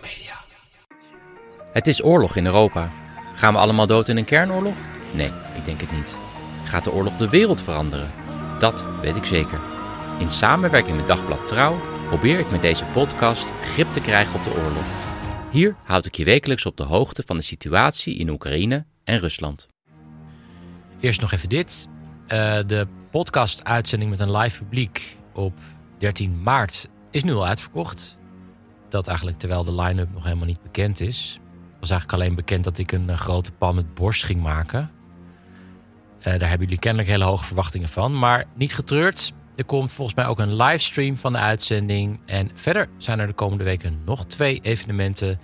Media. Het is oorlog in Europa. Gaan we allemaal dood in een kernoorlog? Nee, ik denk het niet. Gaat de oorlog de wereld veranderen? Dat weet ik zeker. In samenwerking met Dagblad Trouw probeer ik met deze podcast grip te krijgen op de oorlog. Hier houd ik je wekelijks op de hoogte van de situatie in Oekraïne en Rusland. Eerst nog even dit. Uh, de podcast-uitzending met een live publiek op 13 maart is nu al uitverkocht. Dat eigenlijk terwijl de line-up nog helemaal niet bekend is. was eigenlijk alleen bekend dat ik een, een grote pan met borst ging maken. Uh, daar hebben jullie kennelijk hele hoge verwachtingen van. Maar niet getreurd. Er komt volgens mij ook een livestream van de uitzending. En verder zijn er de komende weken nog twee evenementen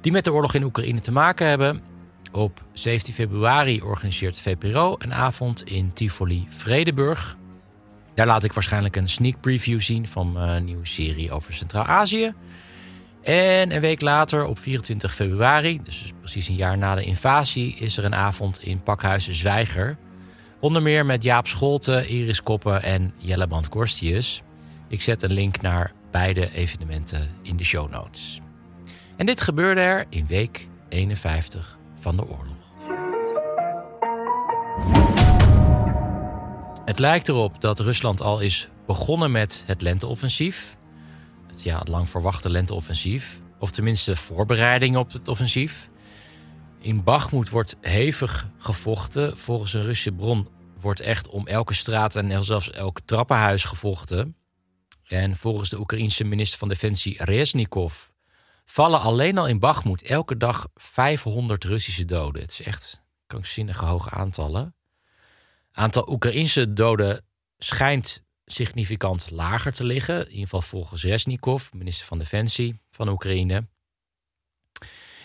die met de oorlog in Oekraïne te maken hebben. Op 17 februari organiseert VPRO een avond in Tivoli Vredeburg. Daar laat ik waarschijnlijk een sneak preview zien van een nieuwe serie over Centraal-Azië. En een week later, op 24 februari, dus precies een jaar na de invasie, is er een avond in Pakhuizen Zwijger Onder meer met Jaap Scholte, Iris Koppen en Jelle Korstius. Ik zet een link naar beide evenementen in de show notes. En dit gebeurde er in week 51 van de oorlog. Het lijkt erop dat Rusland al is begonnen met het lenteoffensief. Het, ja, het lang verwachte lenteoffensief. Of tenminste voorbereiding op het offensief. In Bachmoed wordt hevig gevochten. Volgens een Russische bron wordt echt om elke straat en zelfs elk trappenhuis gevochten. En volgens de Oekraïense minister van Defensie Reznikov vallen alleen al in Bachmoed elke dag 500 Russische doden. Het is echt krankzinnige hoge aantallen. Aantal Oekraïense doden schijnt significant lager te liggen. In ieder geval volgens Reznikov, minister van Defensie van Oekraïne.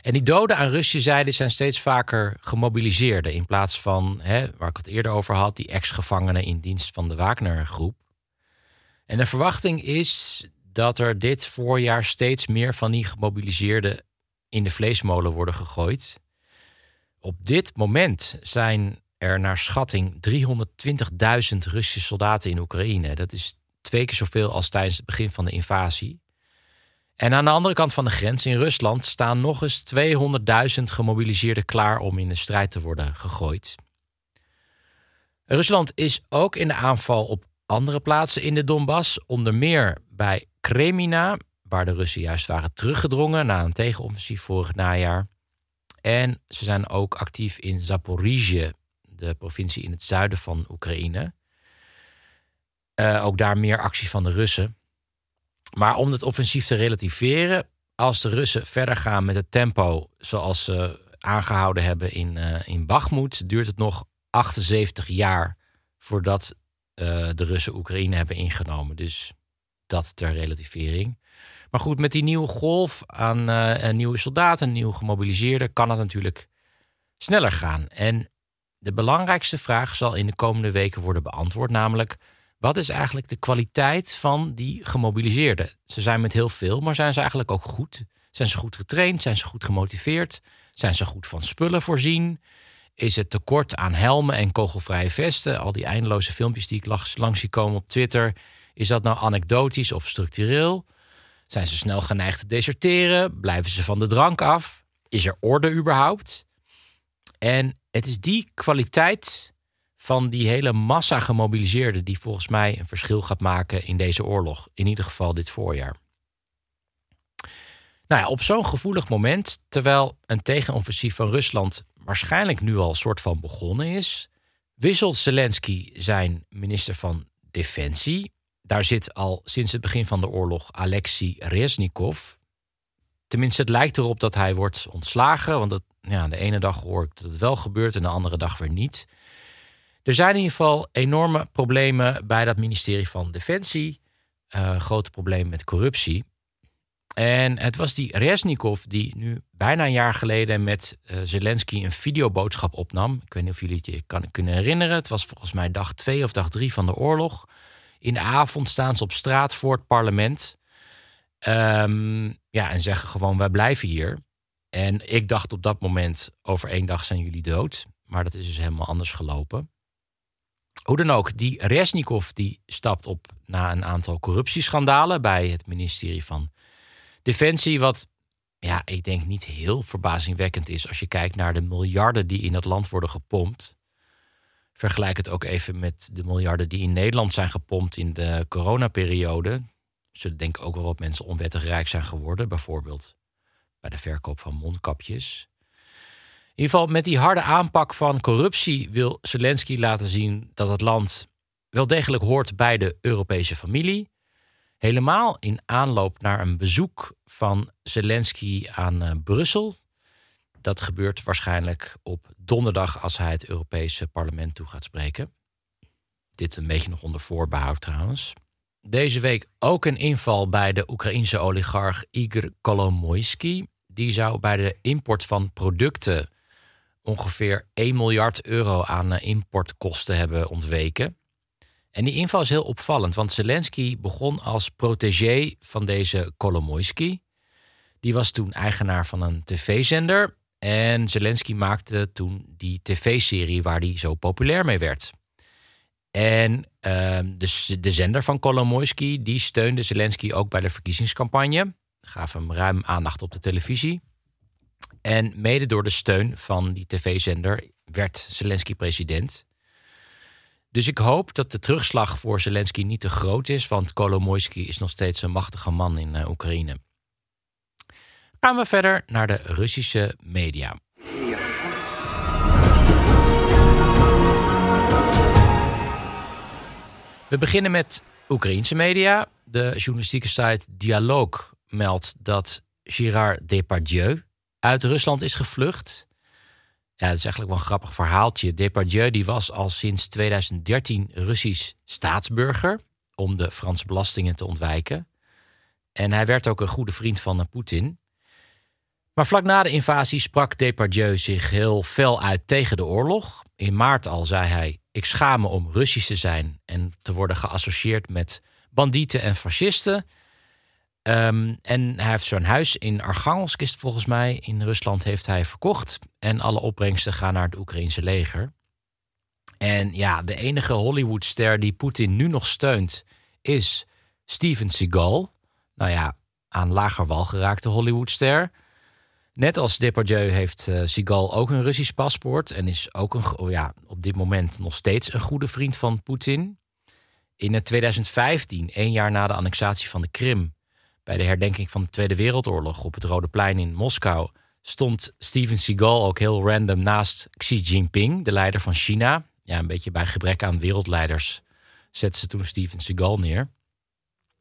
En die doden aan Russische zijde zijn steeds vaker gemobiliseerden. In plaats van, hè, waar ik het eerder over had, die ex-gevangenen in dienst van de Wagner-groep. En de verwachting is dat er dit voorjaar steeds meer van die gemobiliseerden in de vleesmolen worden gegooid. Op dit moment zijn er naar schatting 320.000 Russische soldaten in Oekraïne. Dat is twee keer zoveel als tijdens het begin van de invasie. En aan de andere kant van de grens in Rusland staan nog eens 200.000 gemobiliseerden klaar om in de strijd te worden gegooid. Rusland is ook in de aanval op andere plaatsen in de Donbass, onder meer bij Kremina, waar de Russen juist waren teruggedrongen na een tegenoffensief vorig najaar. En ze zijn ook actief in Zaporizhye, de provincie in het zuiden van Oekraïne. Uh, ook daar meer actie van de Russen. Maar om het offensief te relativeren, als de Russen verder gaan met het tempo zoals ze aangehouden hebben in, uh, in Bakhmut, duurt het nog 78 jaar voordat uh, de Russen Oekraïne hebben ingenomen. Dus dat ter relativering. Maar goed, met die nieuwe golf aan nieuwe soldaten, nieuw gemobiliseerden, kan het natuurlijk sneller gaan. En de belangrijkste vraag zal in de komende weken worden beantwoord, namelijk wat is eigenlijk de kwaliteit van die gemobiliseerden? Ze zijn met heel veel, maar zijn ze eigenlijk ook goed? Zijn ze goed getraind? Zijn ze goed gemotiveerd? Zijn ze goed van spullen voorzien? Is het tekort aan helmen en kogelvrije vesten? Al die eindeloze filmpjes die ik langs zie komen op Twitter. Is dat nou anekdotisch of structureel? Zijn ze snel geneigd te deserteren? Blijven ze van de drank af? Is er orde überhaupt? En het is die kwaliteit van die hele massa gemobiliseerden die volgens mij een verschil gaat maken in deze oorlog. In ieder geval dit voorjaar. Nou ja, op zo'n gevoelig moment, terwijl een tegenoffensief van Rusland waarschijnlijk nu al soort van begonnen is, wisselt Zelensky zijn minister van Defensie. Daar zit al sinds het begin van de oorlog Alexei Reznikov. Tenminste, het lijkt erop dat hij wordt ontslagen. Want het, ja, de ene dag hoor ik dat het wel gebeurt en de andere dag weer niet. Er zijn in ieder geval enorme problemen bij dat ministerie van Defensie. uh, grote problemen met corruptie. En het was die Resnikov die nu bijna een jaar geleden met uh, Zelensky een videoboodschap opnam. Ik weet niet of jullie het je kunnen herinneren. Het was volgens mij dag twee of dag drie van de oorlog. In de avond staan ze op straat voor het parlement. Um, ja, en zeggen gewoon: wij blijven hier. En ik dacht op dat moment: over één dag zijn jullie dood. Maar dat is dus helemaal anders gelopen. Hoe dan ook, die Resnikov die stapt op na een aantal corruptieschandalen bij het ministerie van Defensie. Wat ja, ik denk niet heel verbazingwekkend is als je kijkt naar de miljarden die in het land worden gepompt. Vergelijk het ook even met de miljarden die in Nederland zijn gepompt in de coronaperiode. Zullen denk ik ook wel wat mensen onwettig rijk zijn geworden. Bijvoorbeeld bij de verkoop van mondkapjes. In ieder geval met die harde aanpak van corruptie wil Zelensky laten zien dat het land wel degelijk hoort bij de Europese familie. Helemaal in aanloop naar een bezoek van Zelensky aan uh, Brussel. Dat gebeurt waarschijnlijk op donderdag als hij het Europese parlement toe gaat spreken. Dit een beetje nog onder voorbehoud trouwens. Deze week ook een inval bij de Oekraïense oligarch Igor Kolomoisky. Die zou bij de import van producten ongeveer 1 miljard euro aan eh, importkosten hebben ontweken. En die inval is heel opvallend, want Zelensky begon als protégé van deze Kolomoisky. Die was toen eigenaar van een tv-zender. En Zelensky maakte toen die tv-serie waar hij zo populair mee werd. En dus de zender van Kolomoisky die steunde Zelensky ook bij de verkiezingscampagne. Gaf hem ruim aandacht op de televisie. En mede door de steun van die tv-zender werd Zelensky president. Dus ik hoop dat de terugslag voor Zelensky niet te groot is, want Kolomoisky is nog steeds een machtige man in uh, Oekraïne. Gaan we verder naar de Russische media. We beginnen met Oekraïense media. De journalistieke site Dialoog meldt dat Girard Depardieu uit Rusland is gevlucht. Ja, dat is eigenlijk wel een grappig verhaaltje. Depardieu die was al sinds 2013 Russisch staatsburger om de Franse belastingen te ontwijken. En hij werd ook een goede vriend van Poetin. Maar vlak na de invasie sprak Depardieu zich heel fel uit tegen de oorlog. In maart al zei hij: Ik schaam me om Russisch te zijn en te worden geassocieerd met bandieten en fascisten. Ehm, en hij heeft zo'n huis in Archangelsk, volgens mij, in Rusland, heeft hij verkocht. En alle opbrengsten gaan naar het Oekraïnse leger. En ja, de enige Hollywoodster die Poetin nu nog steunt is Steven Seagal. Nou ja, aan lager wal geraakte Hollywoodster. Net als Depardieu heeft uh, ook een Russisch paspoort en is ook een, oh ja, op dit moment nog steeds een goede vriend van Poetin. In 2015, één jaar na de annexatie van de Krim, bij de herdenking van de Tweede Wereldoorlog op het Rode Plein in Moskou, stond Steven Seagal ook heel random naast Xi Jinping, de leider van China. Ja, een beetje bij gebrek aan wereldleiders zetten ze toen Steven Seagal neer.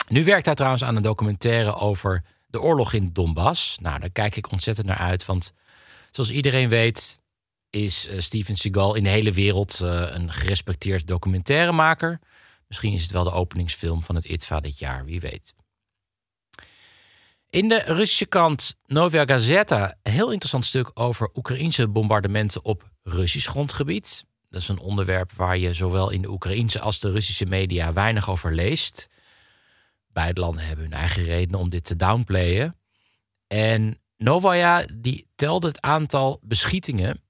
Nu werkt hij trouwens aan een documentaire over de oorlog in Donbass. Nou, daar kijk ik ontzettend naar uit. Want zoals iedereen weet, is uh, Steven Seagal in de hele wereld uh, een gerespecteerd documentairemaker. Misschien is het wel de openingsfilm van het ITVA dit jaar, wie weet. In de Russische kant Novia Gazeta een heel interessant stuk over Oekraïense bombardementen op Russisch grondgebied. Dat is een onderwerp waar je zowel in de Oekraïense als de Russische media weinig over leest. Beide landen hebben hun eigen redenen om dit te downplayen. En Novaya die telde het aantal beschietingen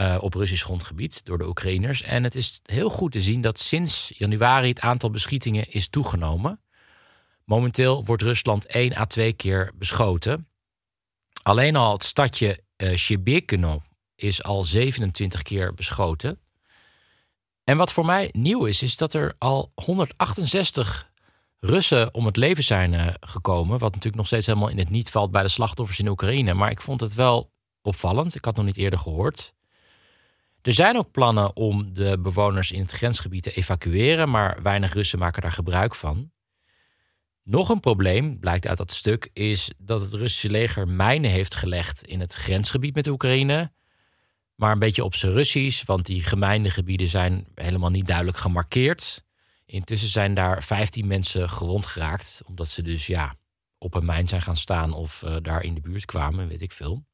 uh, op Russisch grondgebied door de Oekraïners. En het is heel goed te zien dat sinds januari het aantal beschietingen is toegenomen. Momenteel wordt Rusland één à twee keer beschoten. Alleen al het stadje uh, is al 27 keer beschoten. En wat voor mij nieuw is, is dat er al 168 Russen om het leven zijn uh, gekomen. Wat natuurlijk nog steeds helemaal in het niet valt bij de slachtoffers in Oekraïne. Maar ik vond het wel opvallend. Ik had nog niet eerder gehoord. Er zijn ook plannen om de bewoners in het grensgebied te evacueren, maar weinig Russen maken daar gebruik van. Nog een probleem, blijkt uit dat stuk, is dat het Russische leger mijnen heeft gelegd in het grensgebied met Oekraïne. Maar een beetje op zijn Russisch, want die gemeinde gebieden zijn helemaal niet duidelijk gemarkeerd. Intussen zijn daar 15 mensen gewond geraakt, omdat ze dus ja, op een mijn zijn gaan staan of uh, daar in de buurt kwamen, weet ik veel.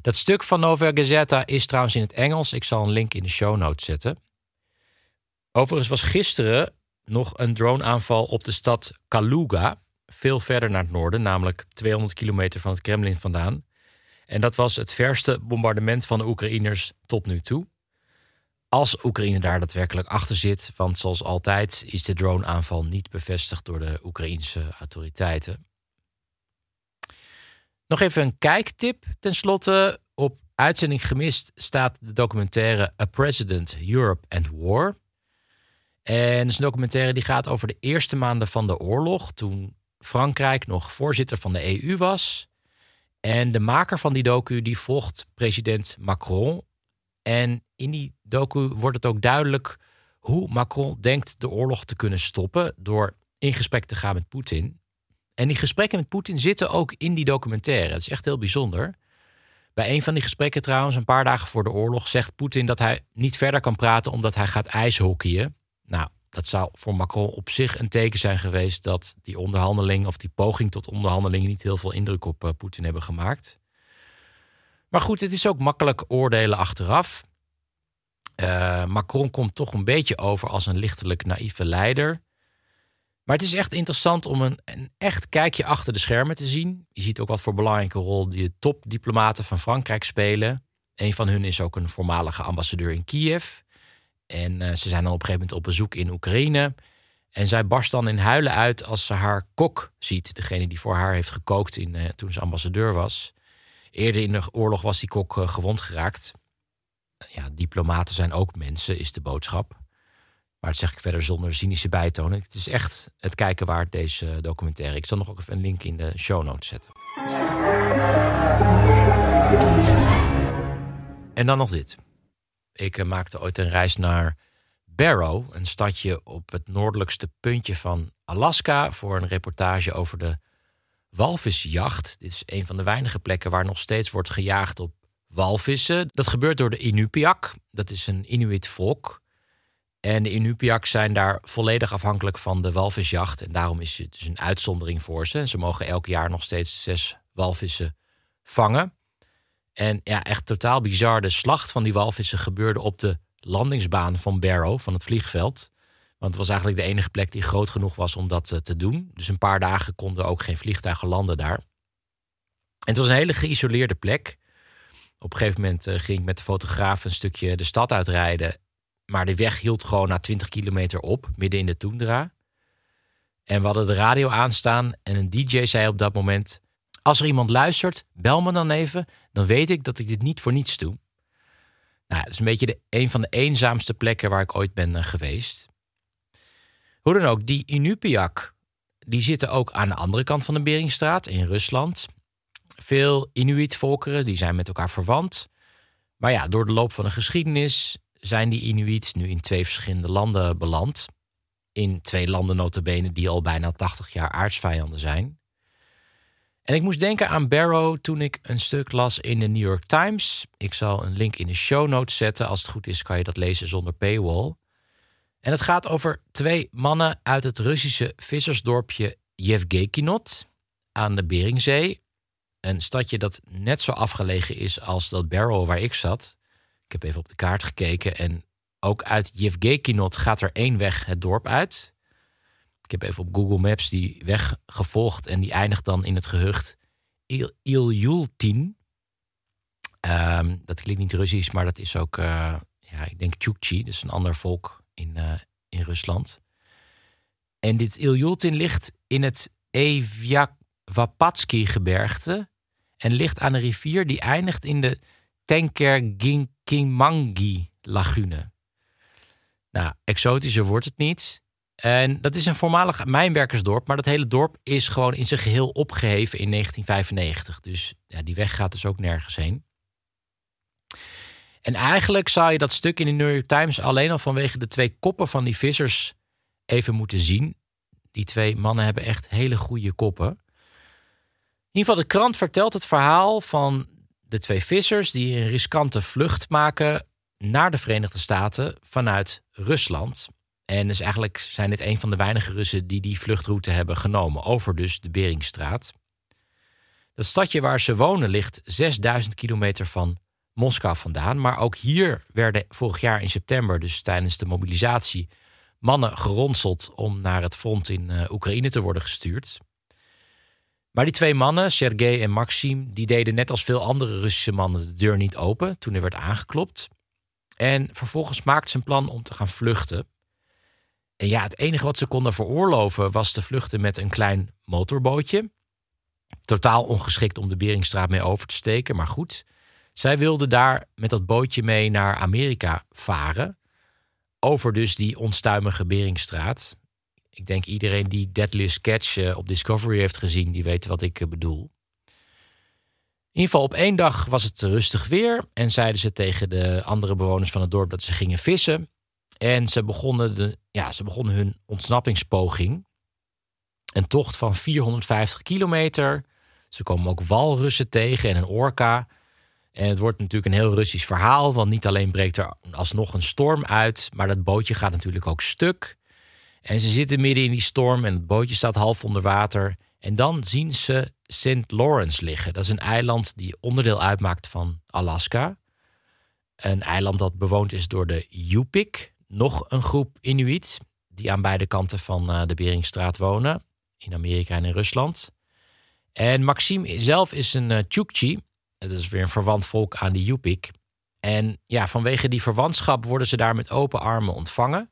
Dat stuk van Nova Gazeta is trouwens in het Engels. Ik zal een link in de show notes zetten. Overigens was gisteren nog een droneaanval op de stad Kaluga, veel verder naar het noorden, namelijk 200 kilometer van het Kremlin vandaan. En dat was het verste bombardement van de Oekraïners tot nu toe. Als Oekraïne daar daadwerkelijk achter zit, want zoals altijd is de droneaanval niet bevestigd door de Oekraïnse autoriteiten. Nog even een kijktip tenslotte. Op uitzending gemist staat de documentaire A President, Europe and War. En het is een documentaire die gaat over de eerste maanden van de oorlog, toen Frankrijk nog voorzitter van de EU was. En de maker van die docu die volgt president Macron. En in die docu wordt het ook duidelijk hoe Macron denkt de oorlog te kunnen stoppen door in gesprek te gaan met Poetin. En die gesprekken met Poetin zitten ook in die documentaire. Het is echt heel bijzonder. Bij een van die gesprekken trouwens, een paar dagen voor de oorlog, zegt Poetin dat hij niet verder kan praten omdat hij gaat ijshockeyen. Nou, dat zou voor Macron op zich een teken zijn geweest dat die onderhandeling of die poging tot onderhandeling niet heel veel indruk op uh, Poetin hebben gemaakt. Maar goed, het is ook makkelijk oordelen achteraf. Uh, Macron komt toch een beetje over als een lichtelijk naïeve leider. Maar het is echt interessant om een, een, echt kijkje achter de schermen te zien. Je ziet ook wat voor belangrijke rol die topdiplomaten van Frankrijk spelen. Een van hun is ook een voormalige ambassadeur in Kiev. En uh, ze zijn dan op een gegeven moment op bezoek in Oekraïne. En zij barst dan in huilen uit als ze haar kok ziet. Degene die voor haar heeft gekookt in, uh, toen ze ambassadeur was. Eerder in de oorlog was die kok uh, gewond geraakt. Ja, diplomaten zijn ook mensen, is de boodschap. Maar dat zeg ik verder zonder cynische bijtonen. Het is echt het kijken waard, deze documentaire. Ik zal nog ook even een link in de show notes zetten. En dan nog dit. Ik maakte ooit een reis naar Barrow, een stadje op het noordelijkste puntje van Alaska, voor een reportage over de walvisjacht. Dit is een van de weinige plekken waar nog steeds wordt gejaagd op walvissen. Dat gebeurt door de Inupiaq. Dat is een Inuit volk. En de Inupiaq zijn daar volledig afhankelijk van de walvisjacht. En daarom is het dus een uitzondering voor ze. En ze mogen elk jaar nog steeds zes walvissen vangen. En ja, echt totaal bizar. De slacht van die walvissen gebeurde op de landingsbaan van Barrow, van het vliegveld. Want het was eigenlijk de enige plek die groot genoeg was om dat eh, te doen. Dus een paar dagen konden ook geen vliegtuigen landen daar. En het was een hele geïsoleerde plek. Op een gegeven moment eh, ging ik met de fotograaf een stukje de stad uitrijden. Maar de weg hield gewoon na 20 kilometer op, midden in de toendra. En we hadden de radio aanstaan en een DJ zei op dat moment: Als er iemand luistert, bel me dan even, dan weet ik dat ik dit niet voor niets doe. Nou, dat is een beetje de, een van de eenzaamste plekken waar ik ooit ben eh, geweest. Hoe dan ook, die Inupiaq, die zitten ook aan de andere kant van de Beringstraat in Rusland. Veel Inuit-volkeren, die zijn met elkaar verwant. Maar ja, door de loop van de geschiedenis zijn die Inuit nu in twee verschillende landen beland. In twee landen notabene die al bijna 80 jaar aardsvijanden zijn. En ik moest denken aan Barrow toen ik een stuk las in de New York Times. Ik zal een link in de show notes zetten. Als het goed is kan je dat lezen zonder paywall. En het gaat over twee mannen uit het Russische vissersdorpje Yevgekinot aan de Beringzee. Een stadje dat net zo afgelegen is als dat Barrow waar ik zat. Ik heb even op de kaart gekeken en ook uit Yevgekinot gaat er één weg het dorp uit. Ik heb even op Google Maps die weg gevolgd en die eindigt dan in het gehucht Il Ilyultin. Um, dat klinkt niet Russisch, maar dat is ook, uh, ja, ik denk Chukchi, dus een ander volk in, uh, in Rusland. En dit Ilyultin ligt in het Evjavapatsky-gebergte en ligt aan een rivier die eindigt in de Tenker-Ginkimangi-lagune. Nou, exotischer wordt het niet. En dat is een voormalig mijnwerkersdorp, maar dat hele dorp is gewoon in zijn geheel opgeheven in 1995. Dus ja, die weg gaat dus ook nergens heen. En eigenlijk zou je dat stuk in de New York Times alleen al vanwege de twee koppen van die vissers even moeten zien. Die twee mannen hebben echt hele goede koppen. In ieder geval, de krant vertelt het verhaal van de twee vissers die een riskante vlucht maken naar de Verenigde Staten vanuit Rusland. En dus eigenlijk zijn dit een van de weinige Russen die die vluchtroute hebben genomen. Over dus de Beringstraat. Dat stadje waar ze wonen ligt 6000 kilometer van Moskou vandaan. Maar ook hier werden vorig jaar in september, dus tijdens de mobilisatie, mannen geronseld om naar het front in uh, Oekraïne te worden gestuurd. Maar die twee mannen, Sergej en Maxim, die deden net als veel andere Russische mannen de deur niet open toen er werd aangeklopt. En vervolgens maakten ze een plan om te gaan vluchten. En ja, het enige wat ze konden veroorloven was te vluchten met een klein motorbootje. Totaal ongeschikt om de Beringstraat mee over te steken, maar goed. Zij wilden daar met dat bootje mee naar Amerika varen. Over dus die onstuimige Beringstraat. Ik denk iedereen die Deadliest Catch eh, op Discovery heeft gezien, die weet wat ik eh, bedoel. In ieder geval op één dag was het rustig weer en zeiden ze tegen de andere bewoners van het dorp dat ze gingen vissen. En ze begonnen, de, ja, ze begonnen hun ontsnappingspoging. Een tocht van 450 kilometer. Ze komen ook walrussen tegen en een orka. En het wordt natuurlijk een heel Russisch verhaal, want niet alleen breekt er alsnog een storm uit, maar dat bootje gaat natuurlijk ook stuk. En ze zitten midden in die storm en het bootje staat half onder water. En dan zien ze St. Lawrence liggen. Dat is een eiland die onderdeel uitmaakt van Alaska. Een eiland dat bewoond is door de Yupik, nog een groep Inuit die aan beide kanten van eh, de Beringstraat wonen, in Amerika en in Rusland. En Maxime zelf is een uh, Chukchi, dat is weer een verwant volk aan de Yupik. En ja, vanwege die verwantschap worden ze daar met open armen ontvangen.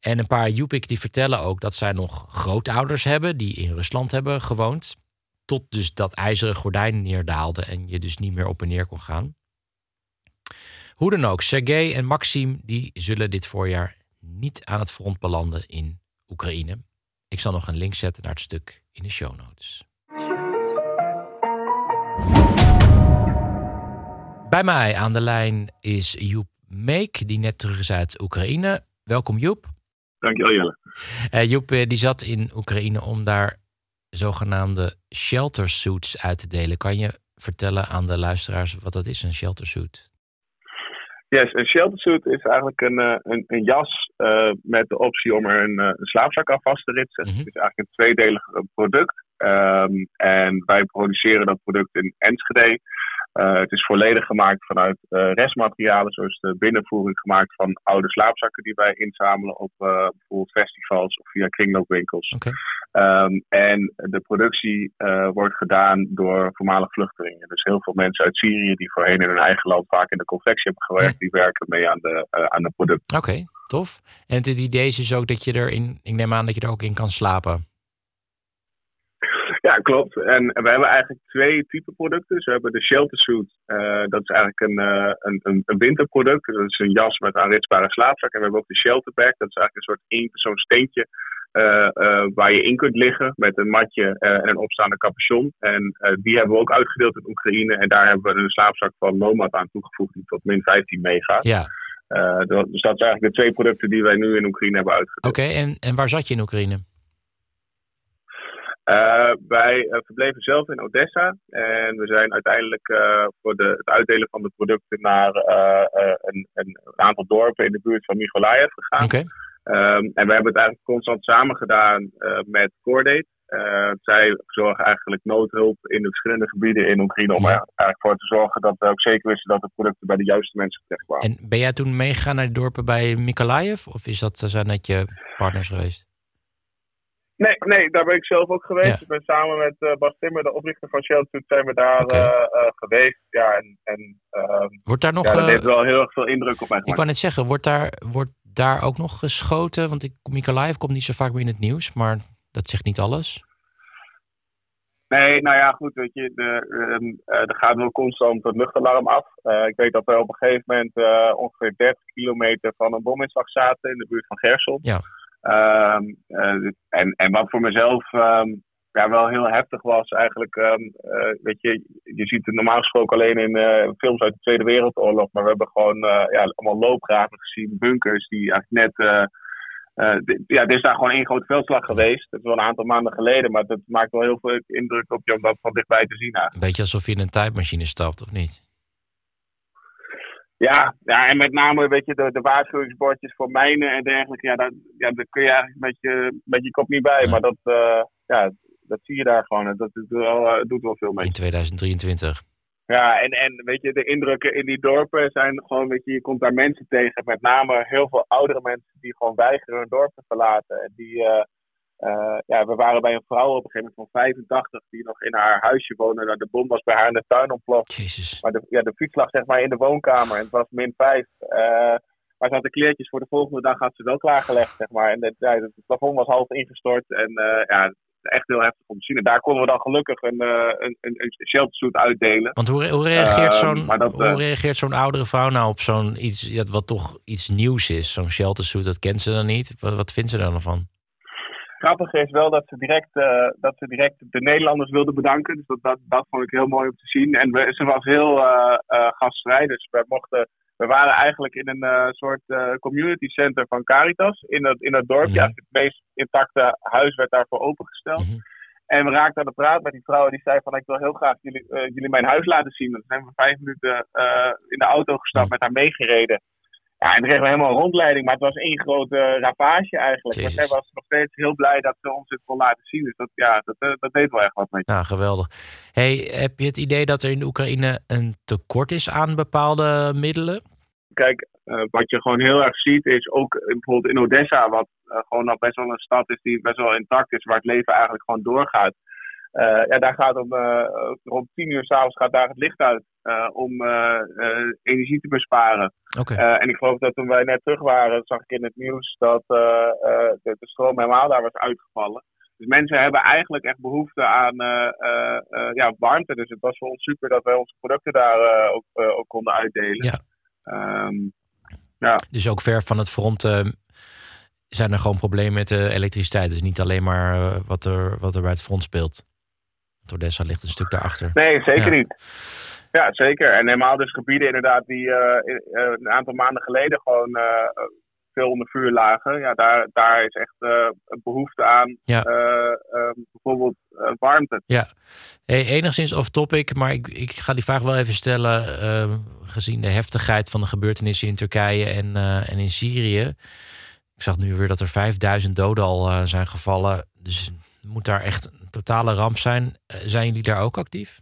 En een paar Yupik die vertellen ook dat zij nog grootouders hebben die in Rusland hebben gewoond. Tot dus dat ijzeren gordijn neerdaalde en je dus niet meer op en neer kon gaan. Hoe dan ook, Sergej en Maxim die zullen dit voorjaar niet aan het front belanden in Oekraïne. Ik zal nog een link zetten naar het stuk in de show notes. Bij mij aan de lijn is Joep Meek, die net terug is uit Oekraïne. Welkom Joep. Dankjewel Jelle. Uh, Joep eh, die zat in Oekraïne om daar zogenaamde shelter suits uit te delen. Kan je vertellen aan de luisteraars wat dat is, een shelter suit? Yes, een shelter suit is eigenlijk een, eh, een, een jas uh, met de optie om er een, een slaapzak aan vast te ritsen. Mm -hmm. Het is eigenlijk een tweedelig product. Um, en wij produceren dat product in Enschede. Uh, het is volledig gemaakt vanuit uh, restmaterialen, zoals de binnenvoering gemaakt van oude slaapzakken die wij inzamelen op uh, bijvoorbeeld festivals of via kringloopwinkels. Okay. Um, en de productie wordt gedaan door voormalig vluchtelingen. Dus heel veel mensen uit Syrië die voorheen in hun eigen land vaak in de confectie hebben gewerkt, die werken mee aan de, aan de producten. Oké, okay, tof. En het idee is dus ook dat je erin, ik neem aan dat je er ook in kan slapen. Klopt. En we hebben eigenlijk twee typen producten. Dus we hebben de shelter suit. Uh, dat is eigenlijk een, uh, een, een, winterproduct. Dus dat is een jas met aanritsbare slaapzak. En we hebben ook de shelter bag. Dat is eigenlijk een soort één steentje. Uh, waar je in kunt liggen met een matje en een opstaande capuchon. En die hebben we ook uitgedeeld in Oekraïne. En daar hebben we een slaapzak van Nomad aan toegevoegd die tot min 15 meegaat. Ja. dus dat zijn eigenlijk de twee producten die wij nu in Oekraïne hebben uitgedeeld. Oké, okay, en, en waar zat je in Oekraïne? Uh, wij uh, verbleven zelf in Odessa en we zijn uiteindelijk uh, voor de, het uitdelen van de producten naar een, een, aantal dorpen in de buurt van Mykolaiv gegaan. Okay. Um, en we hebben het eigenlijk constant samen gedaan met Cordate. zij zorgen eigenlijk noodhulp in de verschillende gebieden in Oekraïne om er eigenlijk voor te zorgen dat we ook zeker wisten dat de producten bij de juiste mensen terechtkwamen. En ben jij toen meegegaan naar de dorpen bij Mykolaiv of is dat, zijn dat je partners geweest? Nee, nee, daar ben ik zelf ook geweest. Ja. Ik ben samen met uh, Bas Timmer, de oprichter van Shelter, zijn we daar okay. uh, uh, geweest. Ja, en, en wordt daar nog, ja, dat heeft wel heel erg veel indruk op mij gemaakt. Ik wou net zeggen, wordt daar, wordt daar ook nog geschoten? Want ik, Mykolaiv komt niet zo vaak meer in het nieuws, maar dat zegt niet alles. Nee, nou ja, goed, weet je, uh, er gaat wel constant het luchtalarm af. Ik weet dat we op een gegeven moment ongeveer 30 kilometer van een bominslag zaten in de buurt van Gersel. Ja. Um, uh, en, en wat voor mezelf um, ja, wel heel heftig was, eigenlijk, um, uh, weet je, je ziet het normaal gesproken alleen in uh, films uit de Tweede Wereldoorlog, maar we hebben gewoon ja, allemaal loopgraven gezien, bunkers die eigenlijk net. ja, er is daar gewoon één grote veldslag geweest. Dat is wel een aantal maanden geleden, maar dat maakt wel heel veel indruk op je om dat van dichtbij te zien. Eigenlijk. Beetje alsof je in een tijdmachine stapt, of niet? Ja, ja, en met name weet je, de, de waarschuwingsbordjes voor mijnen en dergelijke. Ja, daar, ja, daar kun je eigenlijk met je, met je kop niet bij. Maar dat, uh, ja, dat zie je daar gewoon. En dat doet wel, doet wel veel mee. In 2023. Ja, en, en weet je, de indrukken in die dorpen zijn gewoon, weet je, je komt daar mensen tegen. Met name heel veel oudere mensen die gewoon weigeren hun dorp te verlaten. En die, uh, uh, ja, we waren bij een vrouw op een gegeven moment van 85 die nog in haar huisje woonde. Nou, de bom was bij haar in de tuin ontploft. Jezus. Maar de, ja, de fiets lag zeg maar in de woonkamer en het was min 5. Uh, maar ze had de kleertjes voor de volgende dag had ze wel klaargelegd, zeg maar. En het, ja, het plafond was half ingestort en ja, echt heel heftig om te zien. En daar konden we dan gelukkig een, uh, een, een, een sheltersuit uitdelen. Want hoe, hoe reageert zo'n uh, hoe reageert zo'n oudere vrouw nou op zo'n iets ja, wat toch iets nieuws is? Zo'n sheltersuit, dat kent ze dan niet. Wat, wat vindt ze dan ervan? Grappig is wel dat ze direct, uh, dat ze direct de Nederlanders wilden bedanken. Dus dat, dat, dat vond ik heel mooi om te zien. En we, ze was heel gastvrij. Dus we mochten we waren eigenlijk in een uh, soort uh, community center van Caritas in dat, in dat dorpje. Ja. Het meest intacte huis werd daarvoor opengesteld. Mm -hmm. En we raakten aan de praat met die vrouw die zei van ik wil heel graag jullie, uh, jullie mijn huis laten zien. Dan zijn we vijf minuten in de auto gestapt, met haar meegereden. Ja, en toen kregen we helemaal een rondleiding, maar het was één grote ravage eigenlijk. Jezus. Maar zij was nog steeds heel blij dat ze ons dit kon laten zien. Dus dat, ja, dat, dat deed wel echt wat met je. Ja, geweldig. Hey, heb je het idee dat er in Oekraïne een tekort is aan bepaalde middelen? Kijk, uh, wat je gewoon heel erg ziet is ook bijvoorbeeld in Odessa, wat uh, gewoon nog best wel een stad is die best wel intact is, waar het leven eigenlijk gewoon doorgaat. Uh, ja, daar gaat om, rond tien uur s'avonds gaat daar het licht uit om energie te besparen. Okay. en ik geloof dat toen wij net terug waren, zag ik in het nieuws dat de, de, stroom helemaal daar was uitgevallen. Dus mensen hebben eigenlijk echt behoefte aan ja, warmte. Dus het was voor ons super dat wij onze producten daar ook, ook konden uitdelen. Ja. Um, ja. Dus ook ver van het front uh, zijn er gewoon problemen met de elektriciteit. Dus niet alleen maar wat, er, wat er bij het front speelt. Want Odessa ligt een stuk daarachter. Nee, zeker ja. niet. Ja, zeker. En helemaal dus gebieden inderdaad die uh, een aantal maanden geleden gewoon veel onder vuur lagen. Ja, daar, daar is echt uh, een behoefte aan. Ja. Uh, bijvoorbeeld warmte. Ja, hey, enigszins off topic, maar ik, ik ga die vraag wel even stellen. gezien de heftigheid van de gebeurtenissen in Turkije en, en in Syrië. Ik zag nu weer dat er 5000 doden al zijn gevallen. Dus moet daar echt totale ramp zijn. zijn jullie daar ook actief?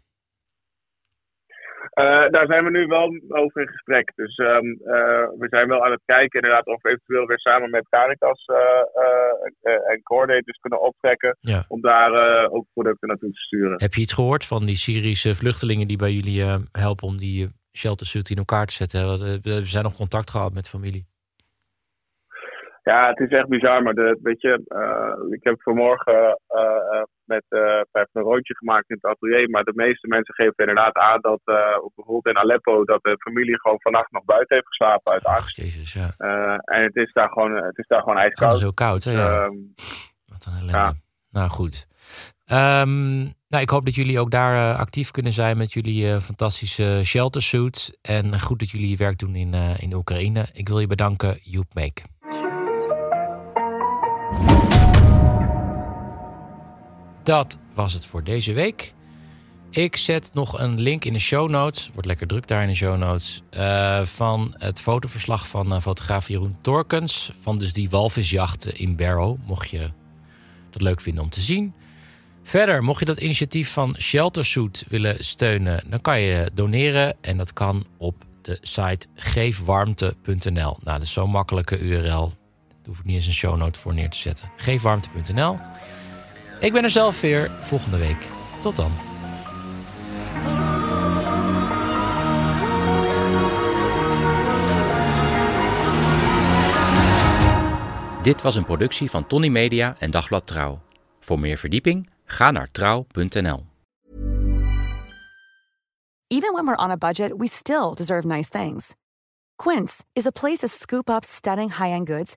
Uh, daar zijn we nu wel over in gesprek. Dus um, uh, we zijn wel aan het kijken inderdaad of we eventueel weer samen met Caritas uh, en coordinators kunnen optrekken. Ja. Om daar ook producten naartoe te sturen. Heb je iets gehoord van die Syrische vluchtelingen die bij jullie helpen om die sheltersuit in elkaar te zetten? We zijn nog contact gehad met familie. Ja, het is echt bizar, maar de, weet je, uh, ik heb vanmorgen uh, met uh, een rondje gemaakt in het atelier, maar de meeste mensen geven inderdaad aan dat bijvoorbeeld in Aleppo dat de familie gewoon vannacht nog buiten heeft geslapen uit angst. Jezus, ja. en het is daar gewoon, het is daar gewoon ijskoud. Het is zo koud, hè? Ja. Um, Wat een ellende. Ja. Nou goed. Um, nou, ik hoop dat jullie ook daar actief kunnen zijn met jullie fantastische sheltersuit. En goed dat jullie je werk doen in, in Oekraïne. Ik wil je bedanken, Joep Meek. Dat was het voor deze week. Ik zet nog een link in de show notes. Wordt lekker druk daar in de show notes. Uh, van het fotoverslag van uh, fotograaf Jeroen Torkens. Van dus die walvisjachten in Barrow. Mocht je dat leuk vinden om te zien. Verder, mocht je dat initiatief van Sheltersuit willen steunen, dan kan je doneren. En dat kan op de site geefwarmte.nl. Nou, dat is zo'n makkelijke URL. Hoef ik niet eens een show note voor neer te zetten. Geefwarmte.nl. Ik ben er zelf weer volgende week. Tot dan. Dit was een productie van Tony Media en Dagblad Trouw. Voor meer verdieping ga naar trouw.nl. Even when we're on a budget, we still deserve nice things. Quince is a place to scoop up stunning high-end goods